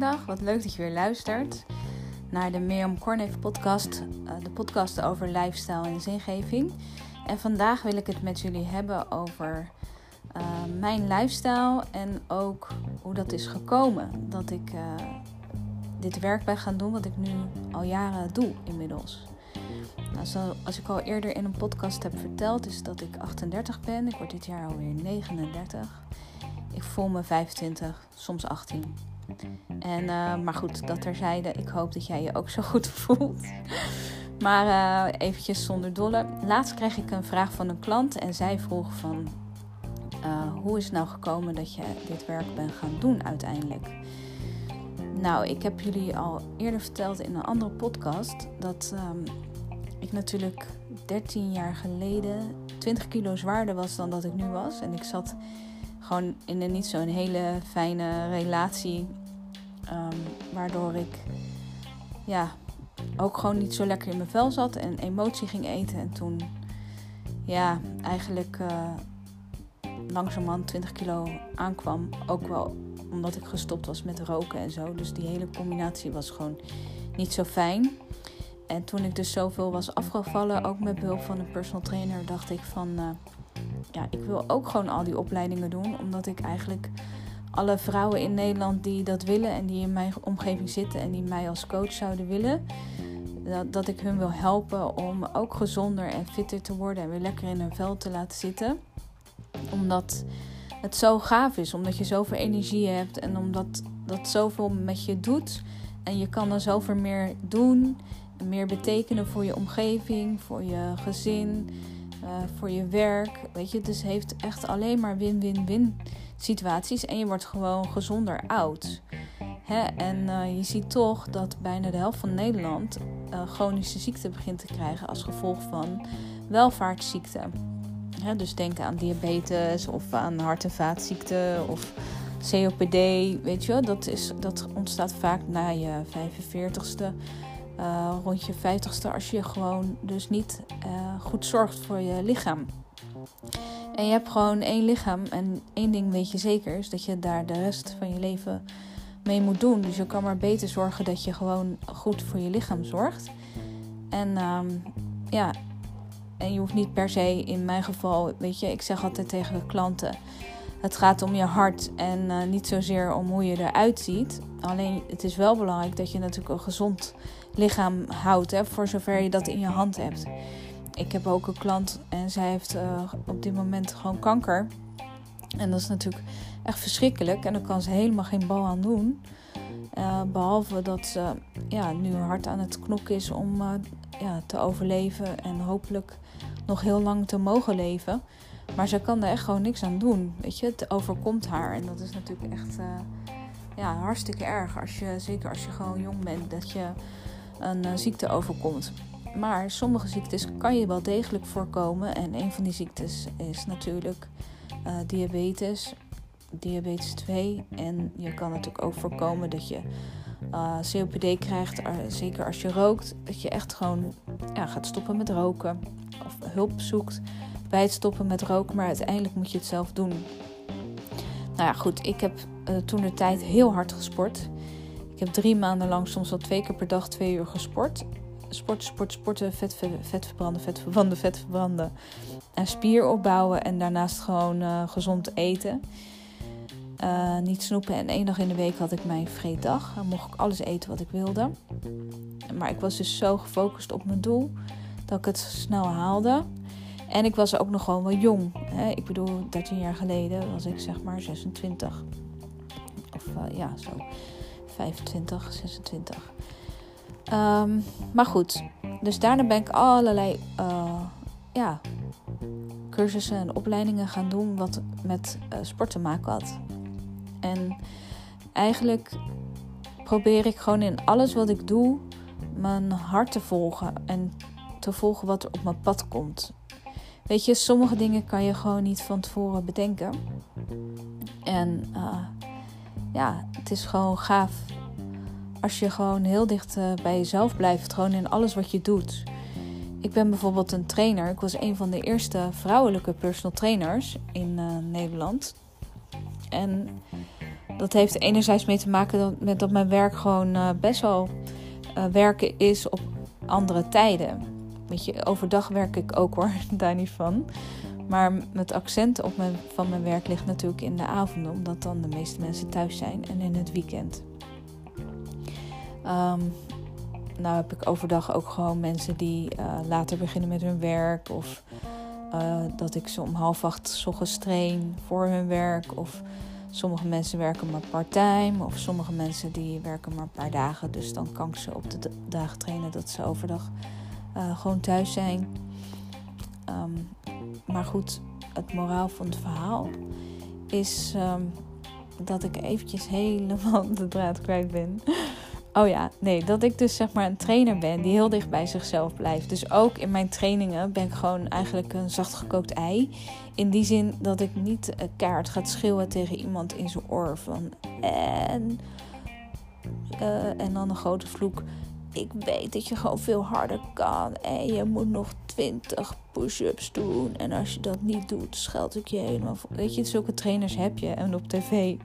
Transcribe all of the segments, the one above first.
Wat leuk dat je weer luistert naar de Mirjam Korneef podcast, uh, de podcast over lifestyle en zingeving. En vandaag wil ik het met jullie hebben over uh, mijn lifestyle en ook hoe dat is gekomen dat ik uh, dit werk ben gaan doen wat ik nu al jaren doe inmiddels. Nou, zo, als ik al eerder in een podcast heb verteld, is dat ik 38 ben. Ik word dit jaar alweer 39. Ik voel me 25, soms 18. En, uh, maar goed, dat terzijde. Ik hoop dat jij je ook zo goed voelt. Maar uh, eventjes zonder dolle. Laatst kreeg ik een vraag van een klant en zij vroeg van... Uh, hoe is het nou gekomen dat je dit werk bent gaan doen uiteindelijk? Nou, ik heb jullie al eerder verteld in een andere podcast... dat um, ik natuurlijk 13 jaar geleden 20 kilo zwaarder was dan dat ik nu was. En ik zat gewoon in een niet zo'n hele fijne relatie. Um, waardoor ik ja, ook gewoon niet zo lekker in mijn vel zat en emotie ging eten. En toen ja, eigenlijk uh, langzamerhand 20 kilo aankwam. Ook wel omdat ik gestopt was met roken en zo. Dus die hele combinatie was gewoon niet zo fijn. En toen ik dus zoveel was afgevallen, ook met behulp van een personal trainer, dacht ik van... Uh, ja, ik wil ook gewoon al die opleidingen doen. Omdat ik eigenlijk alle vrouwen in Nederland die dat willen en die in mijn omgeving zitten en die mij als coach zouden willen, dat, ik hun wil helpen om ook gezonder en fitter te worden en weer lekker in hun vel te laten zitten. Omdat het zo gaaf is, omdat je zoveel energie hebt en omdat dat zoveel met je doet. En je kan er zoveel meer doen, meer betekenen voor je omgeving, voor je gezin uh, voor je werk. Weet je, dus heeft echt alleen maar win-win-win situaties. En je wordt gewoon gezonder oud. En uh, je ziet toch dat bijna de helft van Nederland uh, chronische ziekte begint te krijgen als gevolg van welvaartsziekten. Dus denk aan diabetes of aan hart- en vaatziekten of COPD. Weet je, dat, is, dat ontstaat vaak na je 45ste. Uh, rond je 50ste als je gewoon dus niet goed zorgt voor je lichaam. En je hebt gewoon één lichaam en één ding weet je zeker is dat je daar de rest van je leven mee moet doen. Dus je kan maar beter zorgen dat je gewoon goed voor je lichaam zorgt. En um, ja, en je hoeft niet per se in mijn geval, weet je, ik zeg altijd tegen klanten. Het gaat om je hart en uh, niet zozeer om hoe je eruit ziet. Alleen het is wel belangrijk dat je natuurlijk een gezond lichaam houdt, hè, voor zover je dat in je hand hebt. Ik heb ook een klant en zij heeft uh, op dit moment gewoon kanker. En dat is natuurlijk echt verschrikkelijk. En daar kan ze helemaal geen bal aan doen. Uh, behalve dat ze ja, nu hard aan het knokken is om uh, ja, te overleven en hopelijk nog heel lang te mogen leven. Maar ze kan er echt gewoon niks aan doen. Weet je, het overkomt haar. En dat is natuurlijk echt ja, hartstikke erg. Als je, zeker als je gewoon jong bent, dat je een ziekte overkomt. Maar sommige ziektes kan je wel degelijk voorkomen. En een van die ziektes is natuurlijk uh, diabetes, diabetes 2. En je kan natuurlijk ook voorkomen dat je uh, COPD krijgt, zeker als je rookt. Dat je echt gewoon ja, gaat stoppen met roken. Of hulp zoekt bij het stoppen met roken. Maar uiteindelijk moet je het zelf doen. Nou ja, goed. Ik heb toen de tijd heel hard gesport. Ik heb drie maanden lang soms wel twee keer per dag twee uur gesport. Sporten, sporten, sporten, vet, vet verbranden, vet verbranden, vet verbranden. En spier opbouwen en daarnaast gewoon uh, gezond eten. Uh, niet snoepen. En één dag in de week had ik mijn vreeddag. Dan mocht ik alles eten wat ik wilde. Maar ik was dus zo gefocust op mijn doel dat ik het snel haalde. En ik was ook nog gewoon wel jong. Hè? Ik bedoel, 13 jaar geleden was ik zeg maar 26. Of uh, ja, zo. 25, 26. Um, maar goed, dus daarna ben ik allerlei uh, ja, cursussen en opleidingen gaan doen wat met uh, sport te maken had. En eigenlijk probeer ik gewoon in alles wat ik doe mijn hart te volgen en te volgen wat er op mijn pad komt. Weet je, sommige dingen kan je gewoon niet van tevoren bedenken. En uh, ja, het is gewoon gaaf als je gewoon heel dicht uh, bij jezelf blijft, gewoon in alles wat je doet. Ik ben bijvoorbeeld een trainer. Ik was een van de eerste vrouwelijke personal trainers in uh, Nederland. En dat heeft enerzijds mee te maken met dat mijn werk gewoon uh, best wel werken is op andere tijden. Weet je, overdag werk ik ook hoor, daar niet van. Maar het accent op mijn, van mijn werk ligt natuurlijk in de avonden, omdat dan de meeste mensen thuis zijn en in het weekend. Um, nou heb ik overdag ook gewoon mensen die uh, later beginnen met hun werk. Of uh, dat ik ze om half acht ochtends train voor hun werk. Of sommige mensen werken maar part-time. Of sommige mensen die werken maar een paar dagen. Dus dan kan ik ze op de dagen trainen dat ze overdag uh, gewoon thuis zijn. Um, maar goed, het moraal van het verhaal is um, dat ik eventjes helemaal de draad kwijt ben. Oh ja, nee, dat ik dus zeg maar een trainer ben die heel dicht bij zichzelf blijft. Dus ook in mijn trainingen ben ik gewoon eigenlijk een zachtgekookt ei. In die zin dat ik niet een kaart ga schreeuwen tegen iemand in zijn oor van en, uh, en dan een grote vloek. Ik weet dat je gewoon veel harder kan en je moet nog 20 push-ups doen. En als je dat niet doet, scheld ik je helemaal. Weet je, zulke trainers heb je en op tv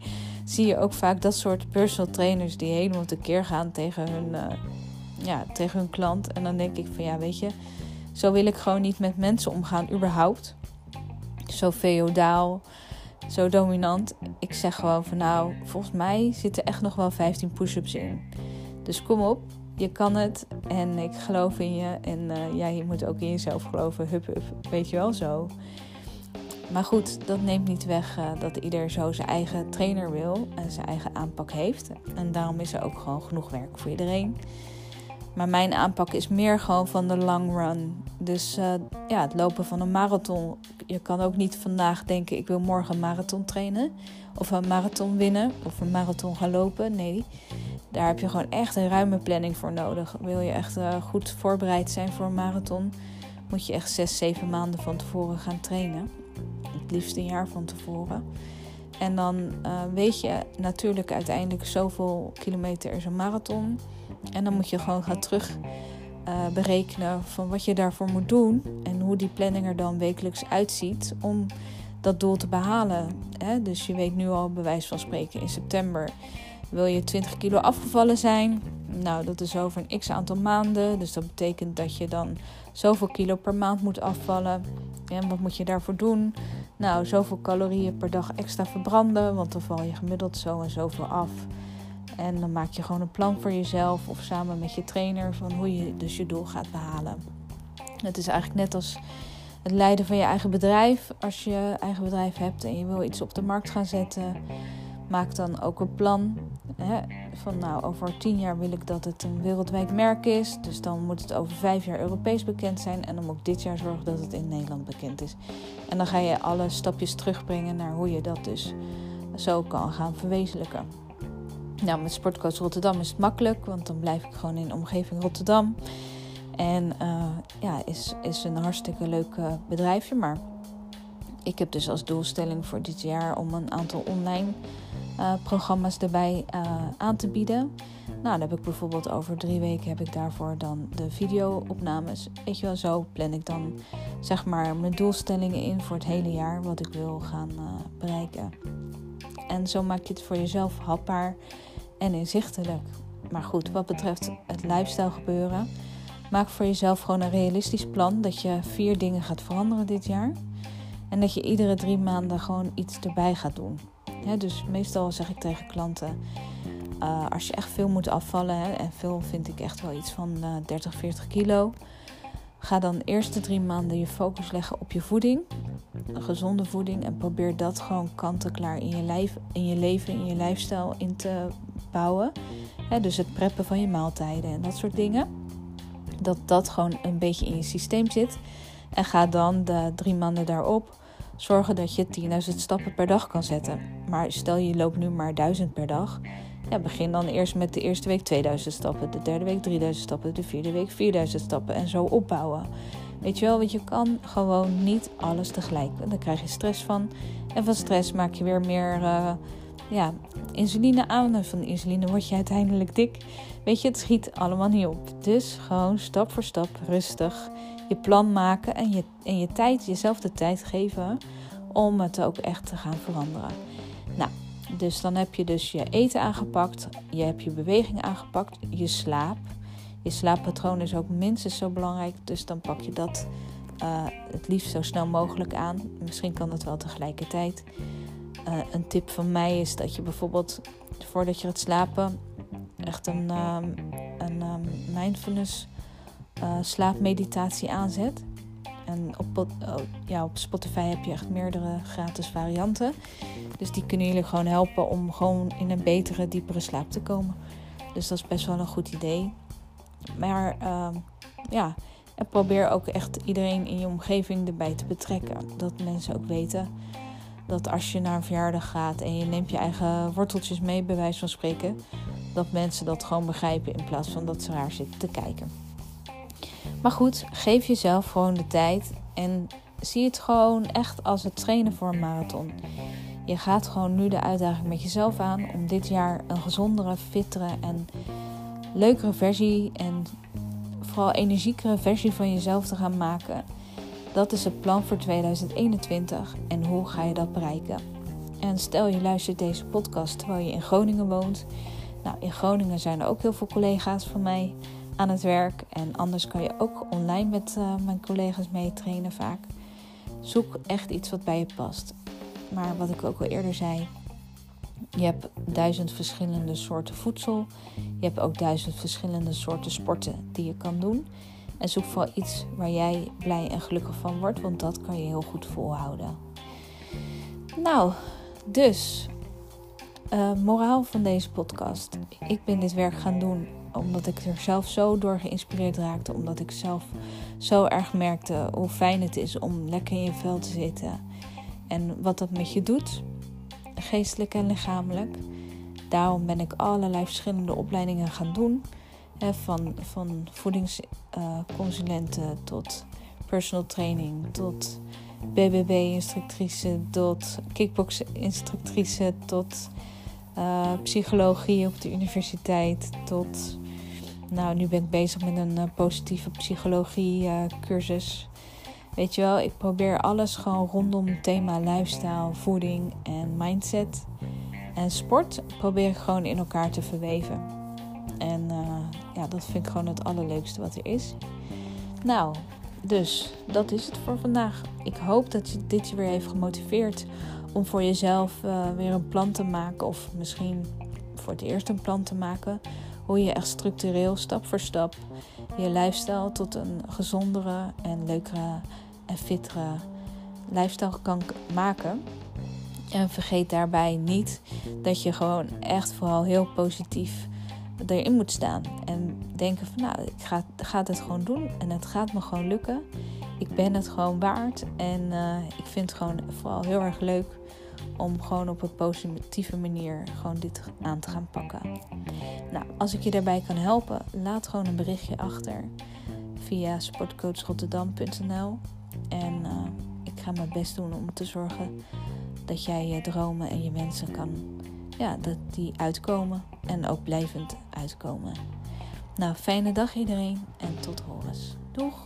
zie je ook vaak dat soort personal trainers die helemaal tekeer gaan tegen hun, uh, ja, tegen hun klant. En dan denk ik van ja, weet je, zo wil ik gewoon niet met mensen omgaan, überhaupt. Zo feodaal, zo dominant. Ik zeg gewoon van nou, volgens mij zitten echt nog wel 15 push-ups in. Dus kom op, je kan het en ik geloof in je. En uh, ja, je moet ook in jezelf geloven. Hup, hup, weet je wel zo. Maar goed, dat neemt niet weg uh, dat ieder zo zijn eigen trainer wil en zijn eigen aanpak heeft. En daarom is er ook gewoon genoeg werk voor iedereen. Maar mijn aanpak is meer gewoon van de long run. Dus uh, ja, het lopen van een marathon. Je kan ook niet vandaag denken: ik wil morgen een marathon trainen. Of een marathon winnen. Of een marathon gaan lopen. Nee, daar heb je gewoon echt een ruime planning voor nodig. Wil je echt uh, goed voorbereid zijn voor een marathon, moet je echt zes, zeven maanden van tevoren gaan trainen het liefst een jaar van tevoren. En dan uh, weet je natuurlijk uiteindelijk zoveel kilometer is een marathon. En dan moet je gewoon gaan terug uh, berekenen van wat je daarvoor moet doen. En hoe die planning er dan wekelijks uitziet om dat doel te behalen. Hè? Dus je weet nu al, bij van spreken, in september wil je 20 kilo afgevallen zijn. Nou, dat is over een x aantal maanden. Dus dat betekent dat je dan zoveel kilo per maand moet afvallen. En wat moet je daarvoor doen? Nou, zoveel calorieën per dag extra verbranden, want dan val je gemiddeld zo en zoveel af. En dan maak je gewoon een plan voor jezelf of samen met je trainer van hoe je dus je doel gaat behalen. Het is eigenlijk net als het leiden van je eigen bedrijf. Als je eigen bedrijf hebt en je wil iets op de markt gaan zetten, maak dan ook een plan. Hè, van nou, over tien jaar wil ik dat het een wereldwijd merk is. Dus dan moet het over vijf jaar Europees bekend zijn. En dan moet ik dit jaar zorgen dat het in Nederland bekend is. En dan ga je alle stapjes terugbrengen naar hoe je dat dus zo kan gaan verwezenlijken. Nou, met Sportcoach Rotterdam is het makkelijk, want dan blijf ik gewoon in de omgeving Rotterdam. En uh, ja, is, is een hartstikke leuk uh, bedrijfje. Maar ik heb dus als doelstelling voor dit jaar om een aantal online uh, programma's erbij uh, aan te bieden. Nou, dan heb ik bijvoorbeeld over drie weken heb ik daarvoor dan de video-opnames. Weet je wel, zo plan ik dan zeg maar mijn doelstellingen in voor het hele jaar wat ik wil gaan uh, bereiken. En zo maak je het voor jezelf hapbaar en inzichtelijk. Maar goed, wat betreft het lifestyle gebeuren, maak voor jezelf gewoon een realistisch plan dat je vier dingen gaat veranderen dit jaar. En dat je iedere drie maanden gewoon iets erbij gaat doen dus meestal zeg ik tegen klanten, uh, als je echt veel moet afvallen, en veel vind ik echt wel iets van uh, 30, 40 kilo, ga dan de eerste drie maanden je focus leggen op je voeding, gezonde voeding, en probeer dat gewoon kant-en-klaar in je, in je leven, in je lifestyle in te bouwen. dus het preppen van je maaltijden en dat soort dingen. Dat dat gewoon een beetje in je systeem zit. En ga dan de drie maanden daarop zorgen dat je 10.000 stappen per dag kan zetten. Maar stel je loopt nu maar 1000 per dag. Ja, begin dan eerst met de eerste week 2000 stappen, de derde week 3000 stappen, de vierde week 4000 stappen en zo opbouwen. Weet je wel, want je kan gewoon niet alles tegelijk. Daar krijg je stress van. En van stress maak je weer meer uh, ja, insuline aan. En van insuline word je uiteindelijk dik. Weet je, het schiet allemaal niet op. Dus gewoon stap voor stap, rustig je plan maken en je, en je tijd, jezelf de tijd geven om het ook echt te gaan veranderen. Nou, Dus dan heb je dus je eten aangepakt, je hebt je beweging aangepakt, je slaap. Je slaappatroon is ook minstens zo belangrijk, dus dan pak je dat uh, het liefst zo snel mogelijk aan. Misschien kan dat wel tegelijkertijd. Uh, een tip van mij is dat je bijvoorbeeld voordat je gaat slapen echt een, um, een um, mindfulness uh, slaapmeditatie aanzet. En op, oh, ja, op Spotify heb je echt meerdere gratis varianten. Dus die kunnen jullie gewoon helpen om gewoon in een betere, diepere slaap te komen. Dus dat is best wel een goed idee. Maar uh, ja, en probeer ook echt iedereen in je omgeving erbij te betrekken. Dat mensen ook weten dat als je naar een verjaardag gaat en je neemt je eigen worteltjes mee, bij wijze van spreken, dat mensen dat gewoon begrijpen in plaats van dat ze raar zitten te kijken. Maar goed, geef jezelf gewoon de tijd en zie het gewoon echt als het trainen voor een marathon. Je gaat gewoon nu de uitdaging met jezelf aan om dit jaar een gezondere, fittere en leukere versie en vooral energiekere versie van jezelf te gaan maken. Dat is het plan voor 2021 en hoe ga je dat bereiken? En stel je luistert deze podcast terwijl je in Groningen woont. Nou, in Groningen zijn er ook heel veel collega's van mij aan het werk. En anders kan je ook online met uh, mijn collega's mee trainen vaak. Zoek echt iets wat bij je past. Maar wat ik ook al eerder zei, je hebt duizend verschillende soorten voedsel. Je hebt ook duizend verschillende soorten sporten die je kan doen. En zoek vooral iets waar jij blij en gelukkig van wordt, want dat kan je heel goed volhouden. Nou, dus, uh, moraal van deze podcast. Ik ben dit werk gaan doen omdat ik er zelf zo door geïnspireerd raakte. Omdat ik zelf zo erg merkte hoe fijn het is om lekker in je vel te zitten. En wat dat met je doet, geestelijk en lichamelijk. Daarom ben ik allerlei verschillende opleidingen gaan doen. Van, van voedingsconsulenten tot personal training, tot BBB-instructrice, tot kickbox-instructrice, tot uh, psychologie op de universiteit, tot nou, nu ben ik bezig met een uh, positieve psychologie uh, cursus. Weet je wel, ik probeer alles gewoon rondom het thema lifestyle, voeding en mindset. En sport probeer ik gewoon in elkaar te verweven. En ja, dat vind ik gewoon het allerleukste wat er is. Nou, dus dat is het voor vandaag. Ik hoop dat je dit je weer heeft gemotiveerd om voor jezelf uh, weer een plan te maken. Of misschien voor het eerst een plan te maken hoe je echt structureel, stap voor stap, je lifestyle tot een gezondere en leukere en fittere lifestyle kan maken. En vergeet daarbij niet dat je gewoon echt vooral heel positief erin moet staan. En denken van nou, ik ga, ga het gewoon doen en het gaat me gewoon lukken. Ik ben het gewoon waard en uh, ik vind het gewoon vooral heel erg leuk om gewoon op een positieve manier gewoon dit aan te gaan pakken. Nou, als ik je daarbij kan helpen, laat gewoon een berichtje achter via sportcoachrotterdam.nl en uh, ik ga mijn best doen om te zorgen dat jij je dromen en je wensen kan, ja, dat die uitkomen en ook blijvend uitkomen. Nou, fijne dag iedereen en tot horens. Doeg!